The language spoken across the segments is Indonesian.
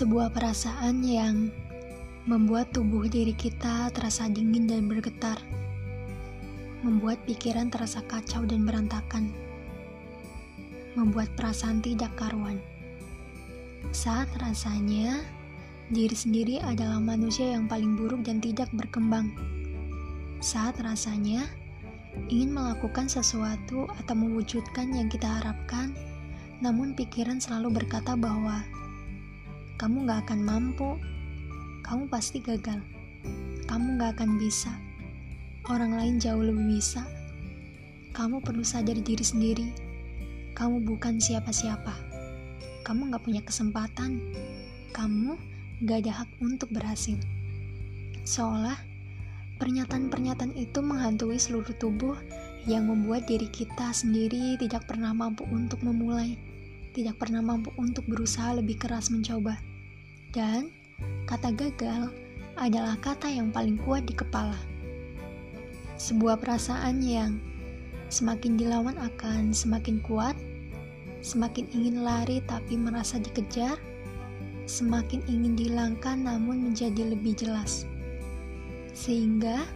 Sebuah perasaan yang membuat tubuh diri kita terasa dingin dan bergetar, membuat pikiran terasa kacau dan berantakan, membuat perasaan tidak karuan. Saat rasanya diri sendiri adalah manusia yang paling buruk dan tidak berkembang. Saat rasanya ingin melakukan sesuatu atau mewujudkan yang kita harapkan, namun pikiran selalu berkata bahwa kamu gak akan mampu, kamu pasti gagal, kamu gak akan bisa, orang lain jauh lebih bisa, kamu perlu sadar diri sendiri, kamu bukan siapa-siapa, kamu gak punya kesempatan, kamu gak ada hak untuk berhasil. Seolah pernyataan-pernyataan itu menghantui seluruh tubuh yang membuat diri kita sendiri tidak pernah mampu untuk memulai, tidak pernah mampu untuk berusaha lebih keras mencoba. Dan kata gagal adalah kata yang paling kuat di kepala. Sebuah perasaan yang semakin dilawan akan semakin kuat, semakin ingin lari tapi merasa dikejar, semakin ingin dihilangkan namun menjadi lebih jelas. Sehingga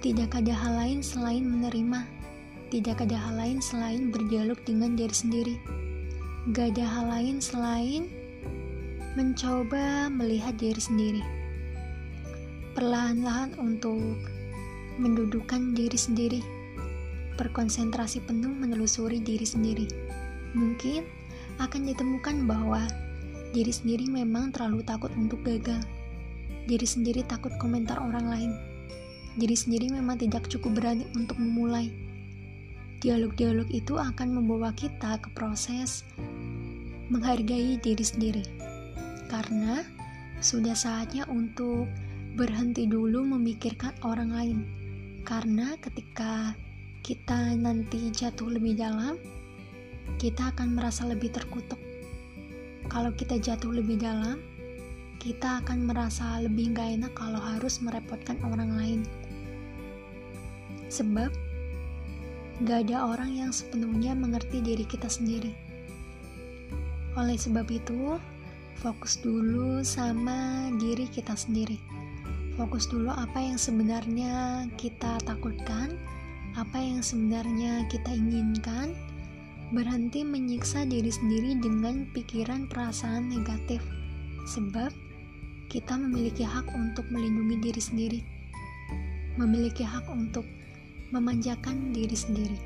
tidak ada hal lain selain menerima, tidak ada hal lain selain berdialog dengan diri sendiri. Gak ada hal lain selain mencoba melihat diri sendiri. Perlahan-lahan untuk mendudukan diri sendiri, berkonsentrasi penuh menelusuri diri sendiri. Mungkin akan ditemukan bahwa diri sendiri memang terlalu takut untuk gagal. Diri sendiri takut komentar orang lain. Diri sendiri memang tidak cukup berani untuk memulai. Dialog-dialog itu akan membawa kita ke proses menghargai diri sendiri karena sudah saatnya untuk berhenti dulu memikirkan orang lain. Karena ketika kita nanti jatuh lebih dalam, kita akan merasa lebih terkutuk. Kalau kita jatuh lebih dalam, kita akan merasa lebih gak enak kalau harus merepotkan orang lain. Sebab, gak ada orang yang sepenuhnya mengerti diri kita sendiri. Oleh sebab itu, fokus dulu sama diri kita sendiri. Fokus dulu apa yang sebenarnya kita takutkan, apa yang sebenarnya kita inginkan. Berhenti menyiksa diri sendiri dengan pikiran perasaan negatif, sebab kita memiliki hak untuk melindungi diri sendiri, memiliki hak untuk memanjakan diri sendiri.